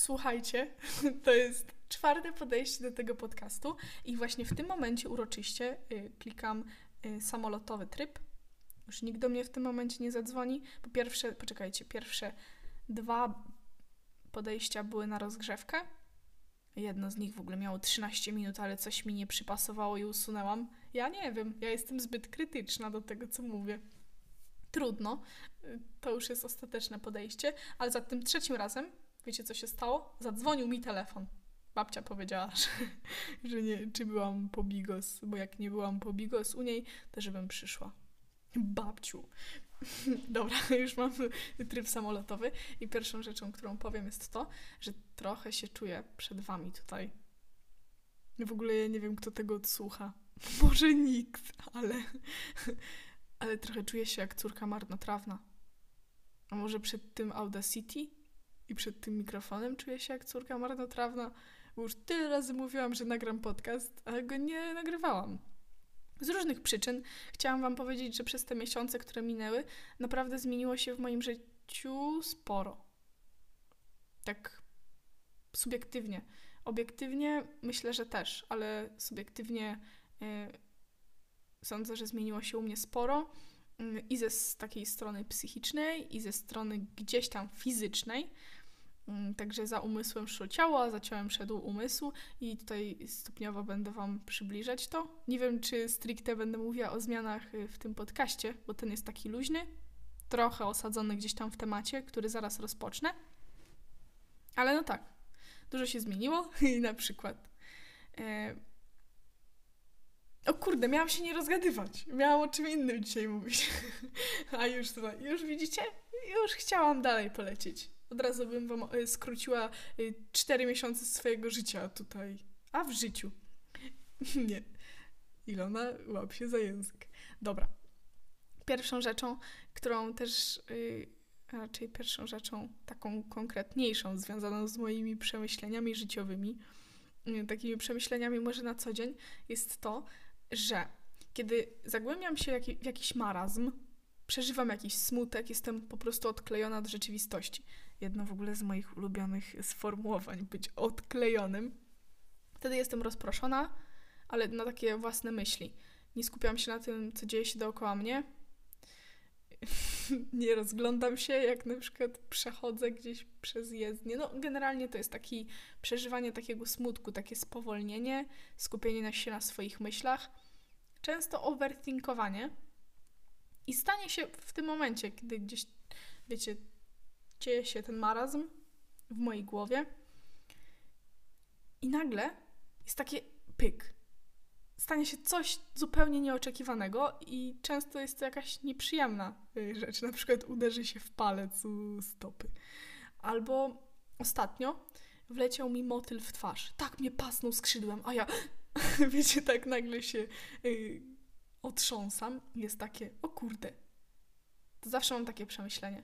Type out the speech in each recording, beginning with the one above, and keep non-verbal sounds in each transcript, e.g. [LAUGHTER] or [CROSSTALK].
słuchajcie, [LAUGHS] to jest czwarte podejście do tego podcastu i właśnie w tym momencie uroczyście y, klikam y, samolotowy tryb. Już nikt do mnie w tym momencie nie zadzwoni. Po pierwsze, poczekajcie, pierwsze dwa podejścia były na rozgrzewkę. Jedno z nich w ogóle miało 13 minut, ale coś mi nie przypasowało i usunęłam. Ja nie wiem, ja jestem zbyt krytyczna do tego, co mówię. Trudno, to już jest ostateczne podejście, ale za tym trzecim razem, wiecie co się stało? Zadzwonił mi telefon. Babcia powiedziała, [LAUGHS] że, że nie, czy byłam po bigos, bo jak nie byłam po bigos u niej, to żebym przyszła. Babciu. [LAUGHS] Dobra, już mam tryb samolotowy i pierwszą rzeczą, którą powiem jest to, że trochę się czuję przed wami tutaj. W ogóle ja nie wiem, kto tego odsłucha. [LAUGHS] Może nikt, ale, ale trochę czuję się jak córka marnotrawna. A może przed tym Audacity i przed tym mikrofonem czuję się jak córka marnotrawna, bo już tyle razy mówiłam, że nagram podcast, ale go nie nagrywałam. Z różnych przyczyn chciałam Wam powiedzieć, że przez te miesiące, które minęły, naprawdę zmieniło się w moim życiu sporo. Tak subiektywnie. Obiektywnie myślę, że też, ale subiektywnie yy, sądzę, że zmieniło się u mnie sporo yy, i ze takiej strony psychicznej, i ze strony gdzieś tam fizycznej. Mm, także za umysłem szło ciało, a za ciałem szedł umysł i tutaj stopniowo będę Wam przybliżać to. Nie wiem, czy stricte będę mówiła o zmianach y, w tym podcaście, bo ten jest taki luźny, trochę osadzony gdzieś tam w temacie, który zaraz rozpocznę. Ale no tak, dużo się zmieniło [LAUGHS] i na przykład... E... O kurde, miałam się nie rozgadywać. Miałam o czym innym dzisiaj mówić. [LAUGHS] A już tutaj, już widzicie? Już chciałam dalej polecieć. Od razu bym wam e, skróciła 4 e, miesiące swojego życia tutaj. A w życiu. [LAUGHS] Nie. Ilona, łap się za język. Dobra. Pierwszą rzeczą, którą też, yy, raczej pierwszą rzeczą taką konkretniejszą, związaną z moimi przemyśleniami życiowymi, takimi przemyśleniami może na co dzień, jest to, że kiedy zagłębiam się w jakiś marazm, przeżywam jakiś smutek, jestem po prostu odklejona od rzeczywistości jedno w ogóle z moich ulubionych sformułowań, być odklejonym. Wtedy jestem rozproszona, ale na takie własne myśli. Nie skupiam się na tym, co dzieje się dookoła mnie. [LAUGHS] nie rozglądam się, jak na przykład przechodzę gdzieś przez jezdnię. No, generalnie to jest taki przeżywanie takiego smutku, takie spowolnienie, skupienie się na swoich myślach. Często overthinkowanie. I stanie się w tym momencie, kiedy gdzieś, wiecie, dzieje się ten marazm w mojej głowie i nagle jest takie pyk. Stanie się coś zupełnie nieoczekiwanego i często jest to jakaś nieprzyjemna y, rzecz. Na przykład uderzy się w palec u stopy. Albo ostatnio wleciał mi motyl w twarz. Tak mnie pasnął skrzydłem, a ja, [LAUGHS] wiecie, tak nagle się yy, otrząsam. Jest takie, o kurde. To zawsze mam takie przemyślenie,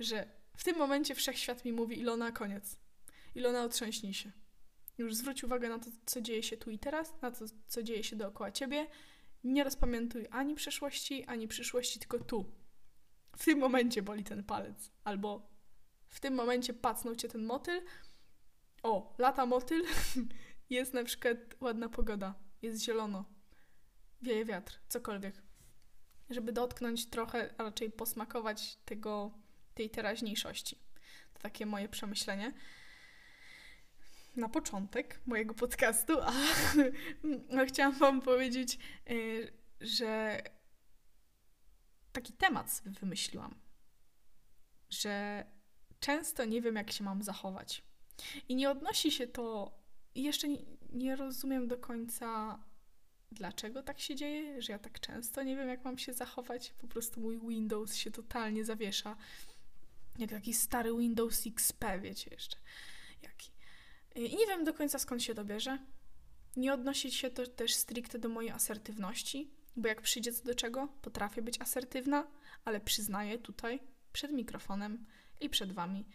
że w tym momencie wszechświat mi mówi Ilona, koniec. Ilona, otrząśnij się. Już zwróć uwagę na to, co dzieje się tu i teraz, na to, co dzieje się dookoła ciebie. Nie rozpamiętuj ani przeszłości, ani przyszłości, tylko tu. W tym momencie boli ten palec. Albo w tym momencie pacnął cię ten motyl. O, lata motyl. [LAUGHS] jest na przykład ładna pogoda. Jest zielono. Wieje wiatr. Cokolwiek. Żeby dotknąć trochę, a raczej posmakować tego tej teraźniejszości. To takie moje przemyślenie na początek mojego podcastu, a [LAUGHS] no, chciałam Wam powiedzieć, y, że taki temat sobie wymyśliłam, że często nie wiem, jak się mam zachować. I nie odnosi się to, jeszcze nie rozumiem do końca, dlaczego tak się dzieje, że ja tak często nie wiem, jak mam się zachować. Po prostu mój Windows się totalnie zawiesza jak taki stary Windows XP, wiecie jeszcze. Jaki. I nie wiem do końca skąd się to bierze. Nie odnosi się to też stricte do mojej asertywności, bo jak przyjdzie co do czego, potrafię być asertywna, ale przyznaję tutaj, przed mikrofonem i przed wami,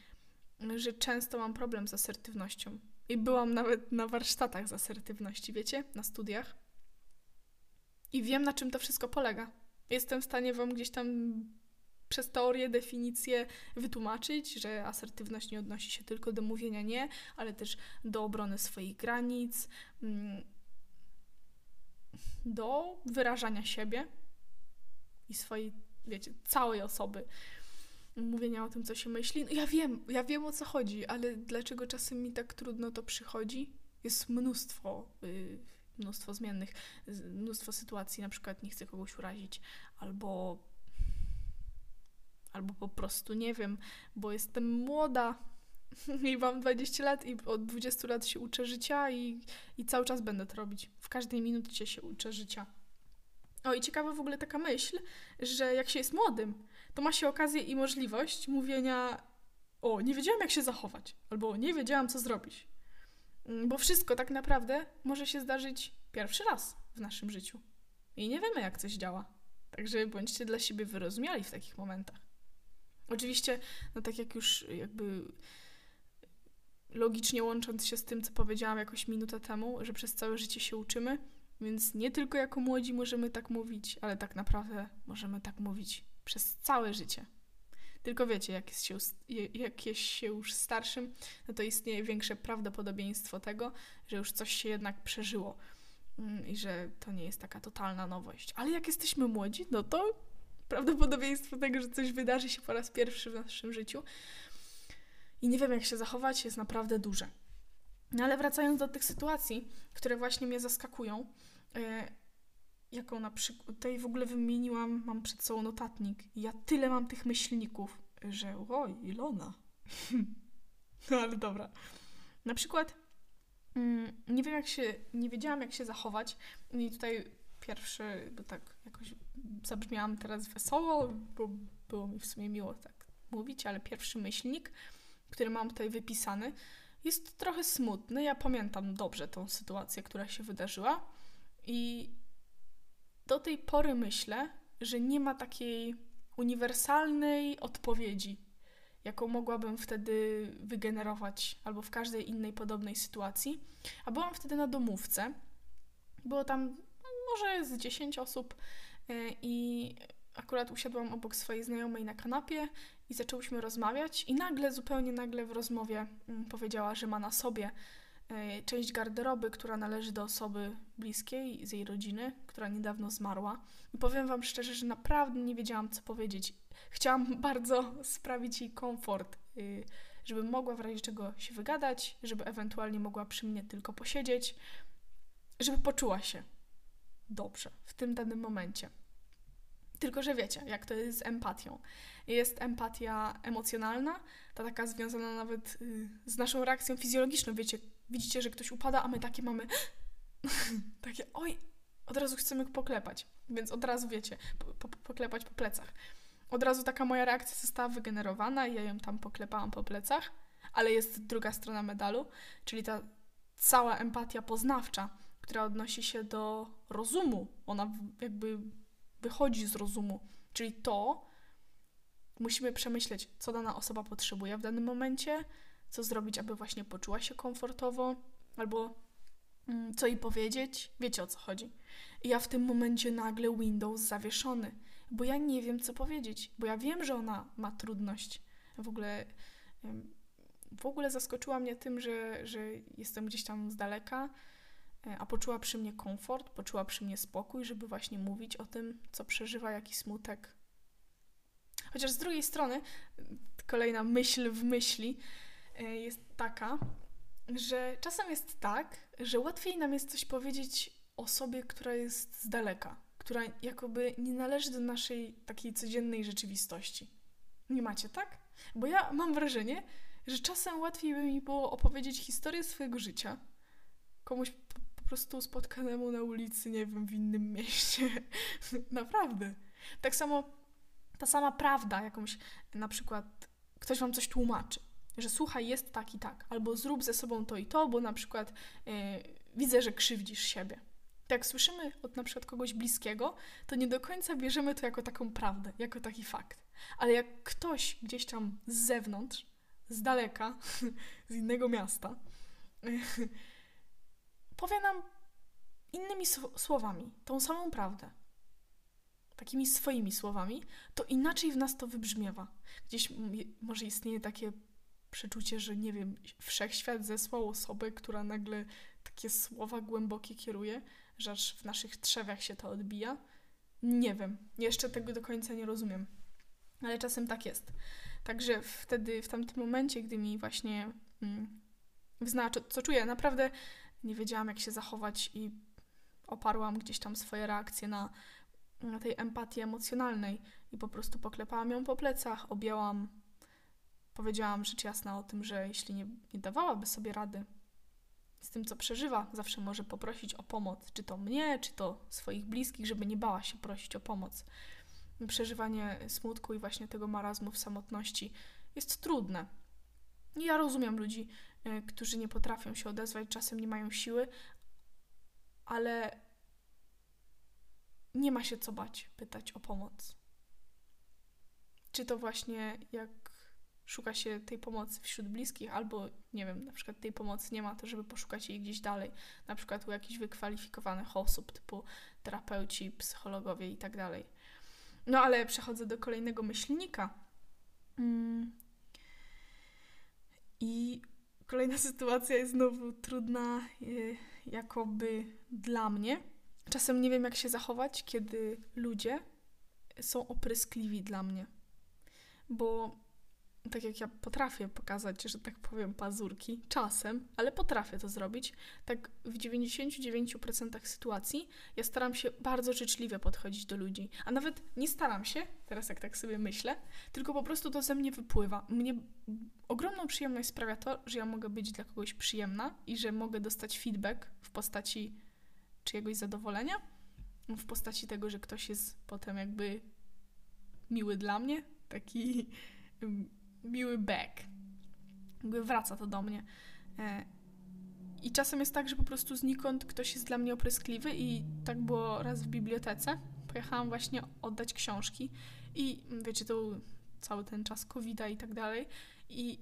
że często mam problem z asertywnością. I byłam nawet na warsztatach z asertywności, wiecie, na studiach. I wiem, na czym to wszystko polega. Jestem w stanie wam gdzieś tam przez teorię, definicję wytłumaczyć, że asertywność nie odnosi się tylko do mówienia nie, ale też do obrony swoich granic, mm, do wyrażania siebie i swojej, wiecie, całej osoby. Mówienia o tym, co się myśli. No ja wiem, ja wiem o co chodzi, ale dlaczego czasem mi tak trudno to przychodzi? Jest mnóstwo, yy, mnóstwo zmiennych, mnóstwo sytuacji, na przykład nie chcę kogoś urazić, albo albo po prostu nie wiem, bo jestem młoda [LAUGHS] i mam 20 lat i od 20 lat się uczę życia i, i cały czas będę to robić. W każdej minucie się uczę życia. O i ciekawa w ogóle taka myśl, że jak się jest młodym, to ma się okazję i możliwość mówienia o, nie wiedziałam jak się zachować, albo nie wiedziałam co zrobić. Mm, bo wszystko tak naprawdę może się zdarzyć pierwszy raz w naszym życiu. I nie wiemy jak coś działa. Także bądźcie dla siebie wyrozumiali w takich momentach. Oczywiście, no tak jak już jakby logicznie łącząc się z tym, co powiedziałam jakoś minutę temu, że przez całe życie się uczymy, więc nie tylko jako młodzi możemy tak mówić, ale tak naprawdę możemy tak mówić przez całe życie. Tylko wiecie, jak jest się, jak jest się już starszym, no to istnieje większe prawdopodobieństwo tego, że już coś się jednak przeżyło mm, i że to nie jest taka totalna nowość. Ale jak jesteśmy młodzi, no to prawdopodobieństwo tego, że coś wydarzy się po raz pierwszy w naszym życiu i nie wiem, jak się zachować, jest naprawdę duże. No ale wracając do tych sytuacji, które właśnie mnie zaskakują, yy, jaką na przykład, tutaj w ogóle wymieniłam, mam przed sobą notatnik ja tyle mam tych myślników, że oj, Ilona. [LAUGHS] no ale dobra. Na przykład mm, nie wiem jak się, nie wiedziałam jak się zachować i tutaj pierwszy, bo tak jakoś zabrzmiałam teraz wesoło, bo było mi w sumie miło tak mówić, ale pierwszy myślnik, który mam tutaj wypisany, jest trochę smutny. Ja pamiętam dobrze tą sytuację, która się wydarzyła i do tej pory myślę, że nie ma takiej uniwersalnej odpowiedzi, jaką mogłabym wtedy wygenerować, albo w każdej innej podobnej sytuacji. A byłam wtedy na domówce. Było tam no, może z 10 osób e, i akurat usiadłam obok swojej znajomej na kanapie i zaczęłyśmy rozmawiać i nagle, zupełnie nagle w rozmowie mm, powiedziała, że ma na sobie część garderoby, która należy do osoby bliskiej z jej rodziny, która niedawno zmarła. I powiem Wam szczerze, że naprawdę nie wiedziałam, co powiedzieć. Chciałam [LAUGHS] bardzo sprawić jej komfort, y, żeby mogła w razie czego się wygadać, żeby ewentualnie mogła przy mnie tylko posiedzieć, żeby poczuła się dobrze w tym danym momencie. Tylko, że wiecie, jak to jest z empatią. Jest empatia emocjonalna, ta taka związana nawet y, z naszą reakcją fizjologiczną. Wiecie, widzicie, że ktoś upada, a my takie mamy [GASPS] takie, oj, od razu chcemy poklepać. Więc od razu, wiecie, po, po, poklepać po plecach. Od razu taka moja reakcja została wygenerowana ja ją tam poklepałam po plecach, ale jest druga strona medalu, czyli ta cała empatia poznawcza, która odnosi się do rozumu. Ona jakby wychodzi z rozumu, czyli to musimy przemyśleć, co dana osoba potrzebuje w danym momencie, co zrobić, aby właśnie poczuła się komfortowo, albo mm, co jej powiedzieć. Wiecie o co chodzi. I ja w tym momencie nagle Windows zawieszony, bo ja nie wiem, co powiedzieć, bo ja wiem, że ona ma trudność. W ogóle, w ogóle zaskoczyła mnie tym, że, że jestem gdzieś tam z daleka, E, a poczuła przy mnie komfort, poczuła przy mnie spokój, żeby właśnie mówić o tym, co przeżywa, jaki smutek. Chociaż z drugiej strony, kolejna myśl w myśli jest taka, że czasem jest tak, że łatwiej nam jest coś powiedzieć osobie, która jest z daleka, która jakoby nie należy do naszej takiej codziennej rzeczywistości. Nie macie tak? Bo ja mam wrażenie, że czasem łatwiej by mi było opowiedzieć historię swojego życia komuś prostu spotkanemu na ulicy, nie wiem, w innym [LAUGHS] mieście. Naprawdę. Tak samo ta sama prawda, jakąś na przykład ktoś wam coś tłumaczy, że słuchaj, jest tak i tak, albo zrób ze sobą to i to, bo na przykład yy, widzę, że krzywdzisz siebie. Tak jak słyszymy od na przykład kogoś bliskiego, to nie do końca bierzemy to jako taką prawdę, jako taki fakt. Ale jak ktoś gdzieś tam z zewnątrz, z daleka, [LAUGHS] z innego miasta, [LAUGHS] powie nam innymi słowami tą samą prawdę. takimi swoimi słowami, to inaczej w nas to wybrzmiewa. Gdzieś może istnieje takie przeczucie, że nie wiem, wszechświat zesłał osobę, która nagle takie słowa głębokie kieruje, że aż w naszych trzewiach się to odbija. Nie wiem, jeszcze tego do końca nie rozumiem, ale czasem tak jest. Także wtedy, w tamtym momencie, gdy mi właśnie mm, co czuję, naprawdę nie wiedziałam, jak się zachować i oparłam gdzieś tam swoje reakcje na, na tej empatii emocjonalnej i po prostu poklepałam ją po plecach, objęłam, powiedziałam rzecz jasna o tym, że jeśli nie, nie dawałaby sobie rady z tym, co przeżywa, zawsze może poprosić o pomoc, czy to mnie, czy to swoich bliskich, żeby nie bała się prosić o pomoc. Przeżywanie smutku i właśnie tego marazmu w samotności jest trudne. Ja rozumiem ludzi, y, którzy nie potrafią się odezwać, czasem nie mają siły, ale nie ma się co bać pytać o pomoc. Czy to właśnie jak szuka się tej pomocy wśród bliskich, albo nie wiem, na przykład tej pomocy nie ma, to żeby poszukać jej gdzieś dalej, na przykład u jakichś wykwalifikowanych osób, typu terapeuci, psychologowie i tak dalej. No ale przechodzę do kolejnego myślnika. Mm. I kolejna [LAUGHS] sytuacja jest znowu trudna, y, jakoby dla mnie. Czasem nie wiem, jak się zachować, kiedy ludzie są opryskliwi dla mnie. Bo tak jak ja potrafię pokazać, że tak powiem, pazurki czasem, ale potrafię to zrobić, tak w 99% sytuacji ja staram się bardzo życzliwie podchodzić do ludzi. A nawet nie staram się, teraz jak tak sobie myślę, tylko po prostu to ze mnie wypływa. Mnie ogromną przyjemność sprawia to, że ja mogę być dla kogoś przyjemna i że mogę dostać feedback w postaci czyjegoś zadowolenia, w postaci tego, że ktoś jest potem jakby miły dla mnie, taki miły back. Jakby wraca to do mnie. E, I czasem jest tak, że po prostu znikąd ktoś jest dla mnie opryskliwy i tak było raz w bibliotece. Pojechałam właśnie oddać książki i wiecie, to był cały ten czas covid i tak dalej i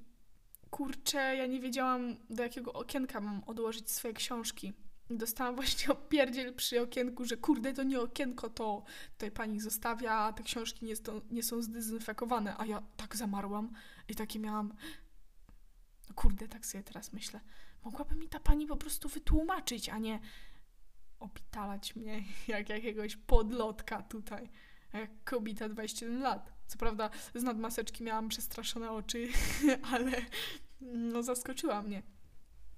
kurczę, ja nie wiedziałam do jakiego okienka mam odłożyć swoje książki. Dostałam właśnie opierdziel przy okienku, że kurde, to nie okienko, to tutaj pani zostawia, te książki nie, to, nie są zdezynfekowane. A ja tak zamarłam i takie miałam... Kurde, tak sobie teraz myślę. Mogłaby mi ta pani po prostu wytłumaczyć, a nie opitalać mnie [LAUGHS] jak jakiegoś podlotka tutaj. Jak kobieta 21 lat. Co prawda z nadmaseczki miałam przestraszone oczy, [LAUGHS] ale no zaskoczyła mnie.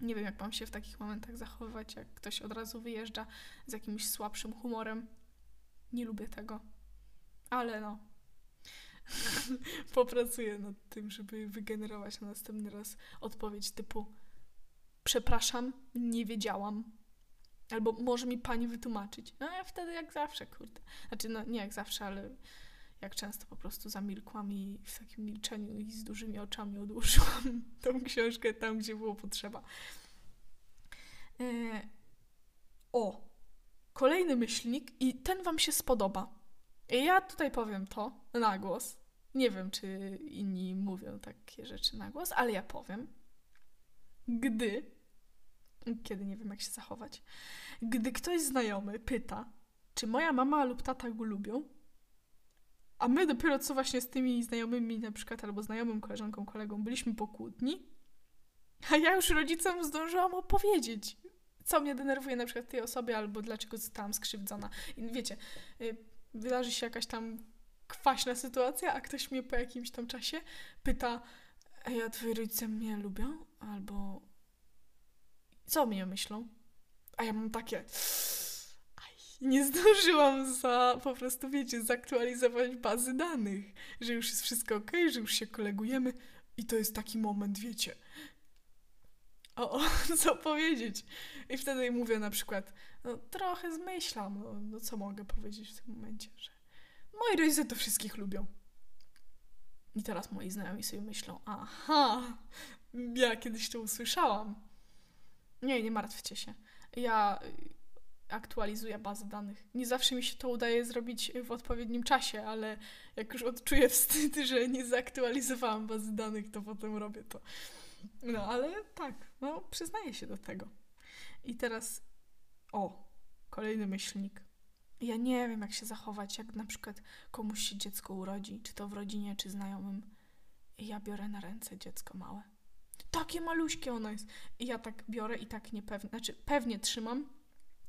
Nie wiem, jak mam się w takich momentach zachowywać, jak ktoś od razu wyjeżdża z jakimś słabszym humorem. Nie lubię tego. Ale no. [LAUGHS] Popracuję nad tym, żeby wygenerować na następny raz odpowiedź typu przepraszam, nie wiedziałam. Albo może mi pani wytłumaczyć. No ja wtedy jak zawsze, kurde. Znaczy, no nie jak zawsze, ale jak często po prostu zamilkłam i w takim milczeniu i z dużymi oczami odłożyłam [LAUGHS] tą książkę tam, gdzie było potrzeba. Yy, o, kolejny myślnik i ten Wam się spodoba. Ja tutaj powiem to na głos. Nie wiem, czy inni mówią takie rzeczy na głos, ale ja powiem. Gdy, kiedy nie wiem, jak się zachować, gdy ktoś znajomy pyta, czy moja mama lub tata go lubią, a my dopiero co właśnie z tymi znajomymi, na przykład, albo znajomym, koleżanką, kolegą, byliśmy po kłótni, a ja już rodzicom zdążyłam opowiedzieć, co mnie denerwuje na przykład tej osobie, albo dlaczego zostałam skrzywdzona. I wiecie, y, wydarzy się jakaś tam kwaśna sytuacja, a ktoś mnie po jakimś tam czasie pyta, ej, a twoi rodzice mnie lubią? Albo co mnie myślą? A ja mam takie nie zdążyłam za, po prostu wiecie, zaktualizować bazy danych, że już jest wszystko ok, że już się kolegujemy i to jest taki moment, wiecie, o, o [LAUGHS] co powiedzieć. I wtedy mówię na przykład, no trochę zmyślam, no, no co mogę powiedzieć w tym momencie, że moi rodzice to wszystkich lubią. I teraz moi znajomi sobie myślą, aha, ja kiedyś to usłyszałam. Nie, nie martwcie się. Ja aktualizuję bazę danych. Nie zawsze mi się to udaje zrobić w odpowiednim czasie, ale jak już odczuję wstyd, [LAUGHS] że nie zaktualizowałam bazy danych, to potem robię to. No, ale tak, no, przyznaję się do tego. I teraz, o, kolejny myślnik. Ja nie wiem, jak się zachować, jak na przykład komuś się dziecko urodzi, czy to w rodzinie, czy znajomym. I ja biorę na ręce dziecko małe. Takie maluśkie ono jest. I ja tak biorę i tak niepewnie, znaczy pewnie trzymam,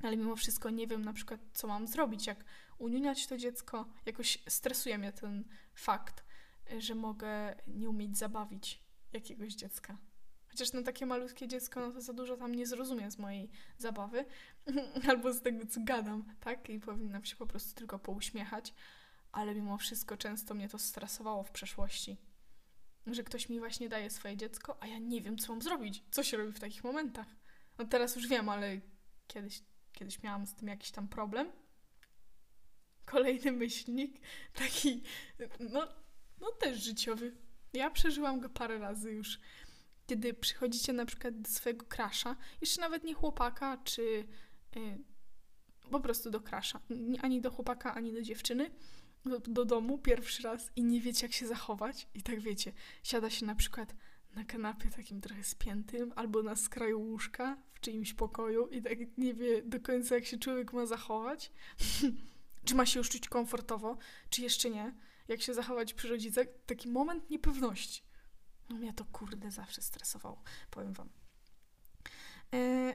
ale mimo wszystko nie wiem na przykład, co mam zrobić, jak uniuniać to dziecko. Jakoś stresuje mnie ten fakt, że mogę nie umieć zabawić jakiegoś dziecka. Chociaż no takie malutkie dziecko, no to za dużo tam nie zrozumie z mojej zabawy [LAUGHS] albo z tego, co gadam, tak? I powinnam się po prostu tylko pouśmiechać. Ale mimo wszystko często mnie to stresowało w przeszłości. Że ktoś mi właśnie daje swoje dziecko, a ja nie wiem, co mam zrobić. Co się robi w takich momentach? No teraz już wiem, ale kiedyś, kiedyś miałam z tym jakiś tam problem. Kolejny myślnik, taki, no, no też życiowy. Ja przeżyłam go parę razy już kiedy przychodzicie na przykład do swojego krasza, jeszcze nawet nie chłopaka, czy y, po prostu do krasza, ani do chłopaka, ani do dziewczyny, do, do, domu pierwszy raz i nie wiecie, jak się zachować. I tak wiecie, siada się na przykład na kanapie takim trochę spiętym, albo na skraju łóżka w czyimś pokoju i tak nie wie do końca, jak się człowiek ma zachować. [LAUGHS] czy ma się już czuć komfortowo, czy jeszcze nie. Jak się zachować przy rodzicach. Taki moment niepewności. No mnie to kurde zawsze stresowało, powiem wam. E,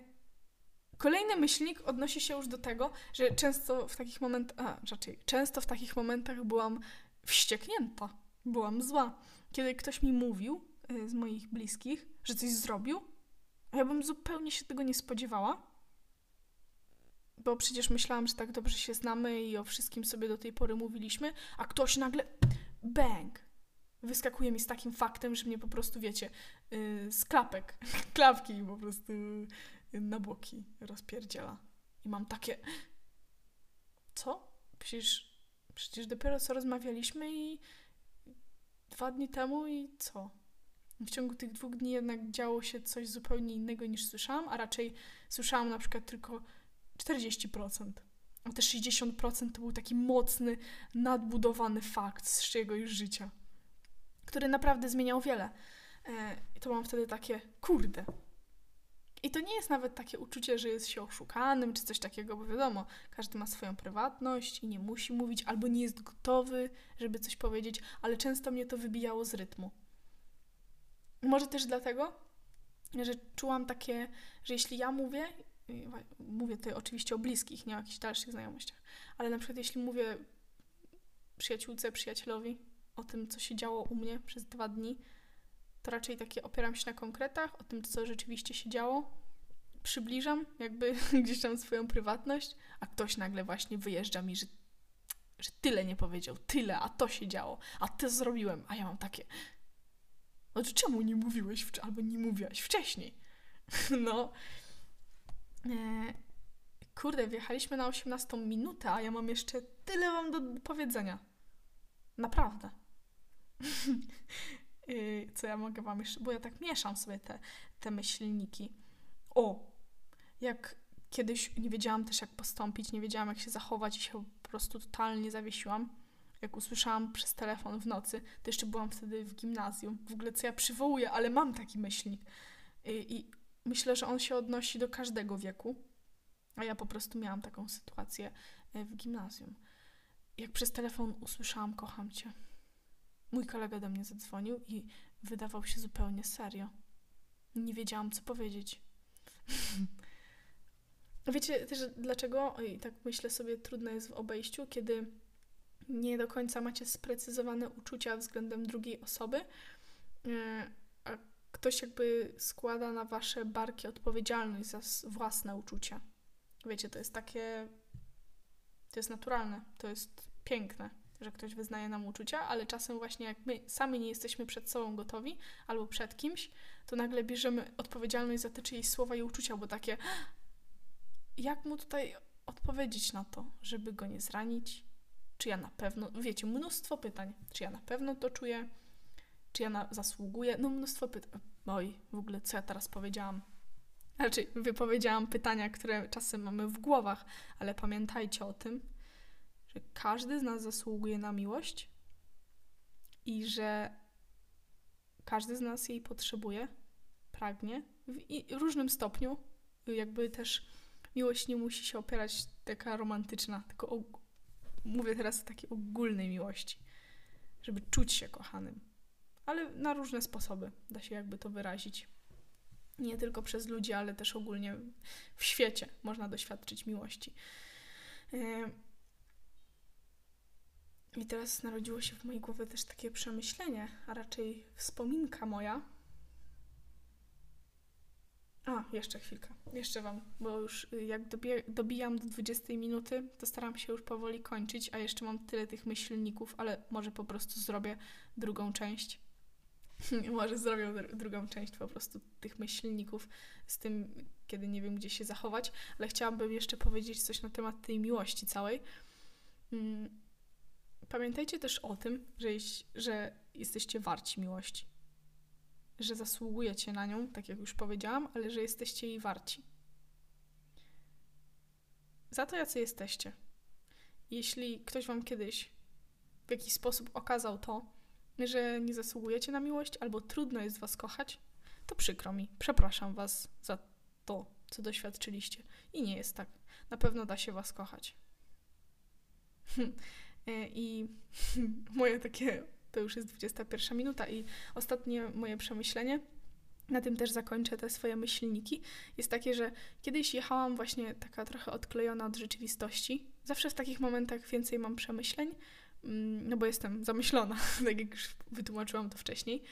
kolejny myślnik odnosi się już do tego, że często w takich momentach, raczej często w takich momentach byłam wścieknięta, byłam zła. Kiedy ktoś mi mówił z moich bliskich, że coś zrobił, a ja bym zupełnie się tego nie spodziewała, bo przecież myślałam, że tak dobrze się znamy i o wszystkim sobie do tej pory mówiliśmy, a ktoś nagle bang, wyskakuje mi z takim faktem, że mnie po prostu, wiecie, yy, z klapek, [LAUGHS] klapki po prostu yy, na boki rozpierdziela. I mam takie... Co? Przecież, przecież dopiero co rozmawialiśmy i dwa dni temu i co? W ciągu tych dwóch dni jednak działo się coś zupełnie innego niż słyszałam, a raczej słyszałam na przykład tylko 40%. A te 60% to był taki mocny, nadbudowany fakt z czyjegoś życia który naprawdę zmieniał wiele. E, I to mam wtedy takie, kurde. I to nie jest nawet takie uczucie, że jest się oszukanym czy coś takiego, bo wiadomo, każdy ma swoją prywatność i nie musi mówić, albo nie jest gotowy, żeby coś powiedzieć, ale często mnie to wybijało z rytmu. Może też dlatego, że czułam takie, że jeśli ja mówię, mówię tutaj oczywiście o bliskich, nie o jakichś dalszych znajomościach, ale na przykład jeśli mówię przyjaciółce, przyjacielowi, o tym, co się działo u mnie przez dwa dni, to raczej takie opieram się na konkretach, o tym, co rzeczywiście się działo. Przybliżam jakby [LAUGHS] gdzieś tam swoją prywatność, a ktoś nagle właśnie wyjeżdża mi, że, że tyle nie powiedział, tyle, a to się działo, a to zrobiłem, a ja mam takie. No czemu nie mówiłeś, albo nie mówiłaś wcześniej? [LAUGHS] no. E, kurde, wjechaliśmy na 18 minutę, a ja mam jeszcze tyle wam do powiedzenia. Naprawdę. Y, [LAUGHS] co ja mogę Wam jeszcze, bo ja tak mieszam sobie te, te myślniki. O, jak kiedyś nie wiedziałam też jak postąpić, nie wiedziałam jak się zachować i się po prostu totalnie zawiesiłam. Jak usłyszałam przez telefon w nocy, to jeszcze byłam wtedy w gimnazjum. W ogóle co ja przywołuję, ale mam taki myślnik. I, i myślę, że on się odnosi do każdego wieku. A ja po prostu miałam taką sytuację y, w gimnazjum. Jak przez telefon usłyszałam kocham cię Mój kolega do mnie zadzwonił i wydawał się zupełnie serio. Nie wiedziałam, co powiedzieć. [LAUGHS] Wiecie też dlaczego? I tak myślę sobie, trudno jest w obejściu, kiedy nie do końca macie sprecyzowane uczucia względem drugiej osoby, e, a ktoś jakby składa na wasze barki odpowiedzialność za własne uczucia. Wiecie, to jest takie. To jest naturalne, to jest piękne że ktoś wyznaje nam uczucia, ale czasem właśnie jak my sami nie jesteśmy przed sobą gotowi albo przed kimś, to nagle bierzemy odpowiedzialność za te czyjeś słowa i uczucia, bo takie jak mu tutaj odpowiedzieć na to, żeby go nie zranić? Czy ja na pewno, wiecie, mnóstwo pytań. Czy ja na pewno to czuję? Czy ja na, zasługuję? No mnóstwo pytań. Oj, w ogóle co ja teraz powiedziałam? Znaczy, wypowiedziałam pytania, które czasem mamy w głowach, ale pamiętajcie o tym, że każdy z nas zasługuje na miłość i że każdy z nas jej potrzebuje, pragnie w różnym stopniu, jakby też miłość nie musi się opierać taka romantyczna, tylko mówię teraz o takiej ogólnej miłości, żeby czuć się kochanym. Ale na różne sposoby da się jakby to wyrazić. Nie tylko przez ludzi, ale też ogólnie w świecie można doświadczyć miłości. E, I teraz narodziło się w mojej głowie też takie przemyślenie, a raczej wspominka moja, a, jeszcze chwilkę. Jeszcze Wam, bo już y, jak dobijam do 20 minuty, to staram się już powoli kończyć, a jeszcze mam tyle tych myślników, ale może po prostu zrobię drugą część. [LAUGHS] może zrobię drugą część po prostu tych myślników z tym, kiedy nie wiem, gdzie się zachować, ale chciałabym jeszcze powiedzieć coś na temat tej miłości całej. Mm, pamiętajcie też o tym, że, że jesteście warci miłości że zasługujecie na nią, tak jak już powiedziałam, ale że jesteście jej warci. Za to, jacy jesteście. Jeśli ktoś wam kiedyś w jakiś sposób okazał to, że nie zasługujecie na miłość albo trudno jest was kochać, to przykro mi. Przepraszam was za to, co doświadczyliście. I nie jest tak. Na pewno da się was kochać. [LAUGHS] I [LAUGHS] moje takie to już jest 21 minuta i ostatnie moje przemyślenie, na tym też zakończę te swoje myślniki, jest takie, że kiedyś jechałam właśnie taka trochę odklejona od rzeczywistości. Zawsze w takich momentach więcej mam przemyśleń, mm, no bo jestem zamyślona, [LAUGHS] tak jak już wytłumaczyłam to wcześniej.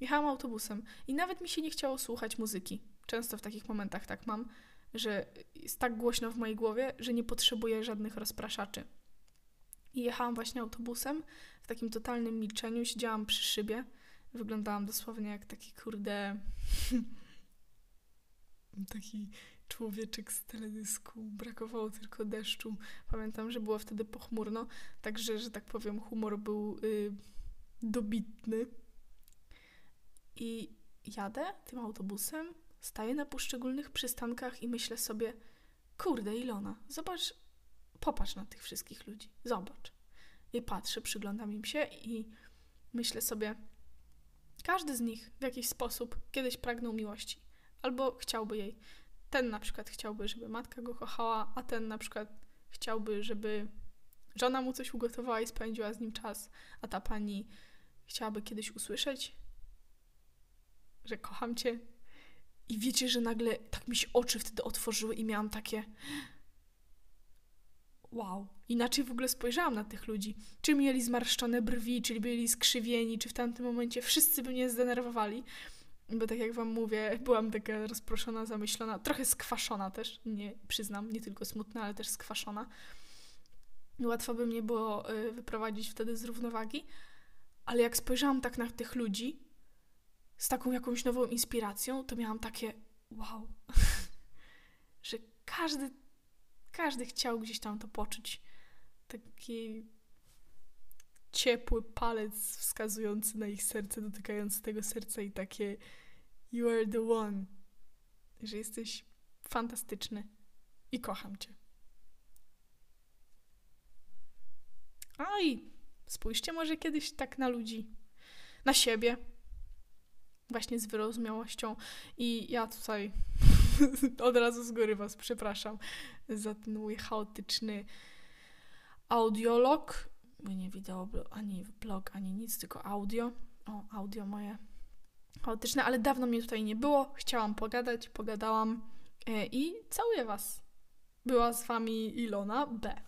Jechałam autobusem i nawet mi się nie chciało słuchać muzyki. Często w takich momentach tak mam, że jest tak głośno w mojej głowie, że nie potrzebuję żadnych rozpraszaczy. I jechałam właśnie autobusem w takim totalnym milczeniu, siedziałam przy szybie. Wyglądałam dosłownie jak taki kurde. [LAUGHS] taki człowieczek z teledysku. Brakowało tylko deszczu. Pamiętam, że było wtedy pochmurno, także, że tak powiem, humor był y, dobitny. I jadę tym autobusem, staję na poszczególnych przystankach i myślę sobie, kurde Ilona, zobacz, popatrz na tych wszystkich ludzi, zobacz. I patrzę, przyglądam im się i myślę sobie, każdy z nich w jakiś sposób kiedyś pragnął miłości, albo chciałby jej. Ten na przykład chciałby, żeby matka go kochała, a ten na przykład chciałby, żeby żona mu coś ugotowała i spędziła z nim czas, a ta pani chciałaby kiedyś usłyszeć, że kocham cię. I wiecie, że nagle tak mi się oczy wtedy otworzyły i miałam takie wow, inaczej w ogóle spojrzałam na tych ludzi. Czy mieli zmarszczone brwi, czy byli skrzywieni, czy w tamtym momencie wszyscy by mnie zdenerwowali. Bo tak jak wam mówię, byłam taka rozproszona, zamyślona, trochę skwaszona też, nie przyznam, nie tylko smutna, ale też skwaszona. Łatwo by mnie było y, wyprowadzić wtedy z równowagi, ale jak spojrzałam tak na tych ludzi z taką jakąś nową inspiracją, to miałam takie wow, [LAUGHS] że każdy każdy chciał gdzieś tam to poczuć. Taki ciepły palec wskazujący na ich serce, dotykający tego serca i takie You are the one. Że jesteś fantastyczny i kocham cię. A i spójrzcie może kiedyś tak na ludzi, na siebie, właśnie z wyrozumiałością. I ja tutaj [LAUGHS] od razu z góry Was przepraszam za ten mój chaotyczny audiolog. Nie wideo, ani blog, ani nic, tylko audio. O, audio moje chaotyczne, ale dawno mnie tutaj nie było. Chciałam pogadać, pogadałam e, i całuję Was. Była z Wami Ilona B.